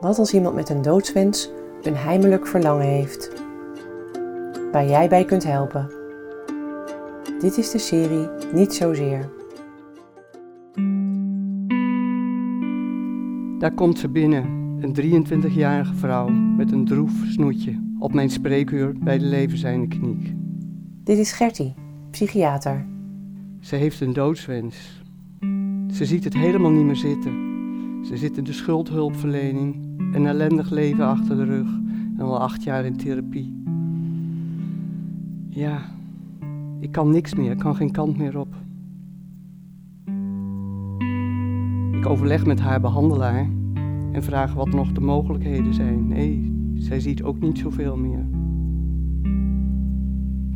Wat als iemand met een doodswens een heimelijk verlangen heeft? Waar jij bij kunt helpen. Dit is de serie Niet Zozeer. Daar komt ze binnen, een 23-jarige vrouw met een droef snoetje op mijn spreekuur bij de Levenzijnde Kliniek. Dit is Gertie, psychiater. Ze heeft een doodswens. Ze ziet het helemaal niet meer zitten. Ze zit in de schuldhulpverlening, een ellendig leven achter de rug en al acht jaar in therapie. Ja, ik kan niks meer, ik kan geen kant meer op. Ik overleg met haar behandelaar en vraag wat nog de mogelijkheden zijn. Nee, zij ziet ook niet zoveel meer.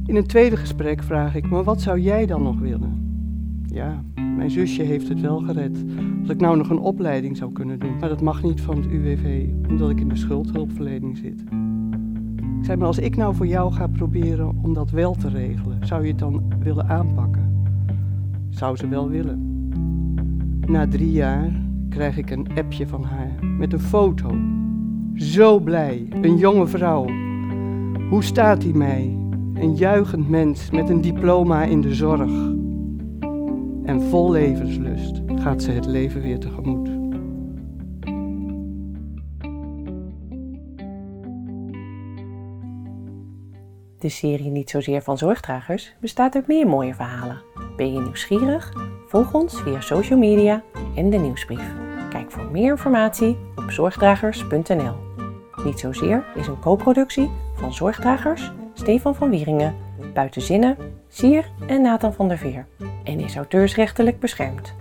In een tweede gesprek vraag ik, maar wat zou jij dan nog willen? Ja, mijn zusje heeft het wel gered. Als ik nou nog een opleiding zou kunnen doen. Maar dat mag niet van het UWV, omdat ik in de schuldhulpverlening zit. Ik zei, maar als ik nou voor jou ga proberen om dat wel te regelen, zou je het dan willen aanpakken? Zou ze wel willen. Na drie jaar krijg ik een appje van haar met een foto. Zo blij, een jonge vrouw. Hoe staat die mij? Een juichend mens met een diploma in de zorg en vol levenslust gaat ze het leven weer tegemoet. De serie Niet Zozeer van Zorgdragers bestaat uit meer mooie verhalen. Ben je nieuwsgierig? Volg ons via social media en de nieuwsbrief. Kijk voor meer informatie op zorgdragers.nl. Niet Zozeer is een co-productie van Zorgdragers, Stefan van Wieringen, Buitenzinnen, Sier en Nathan van der Veer en is auteursrechtelijk beschermd.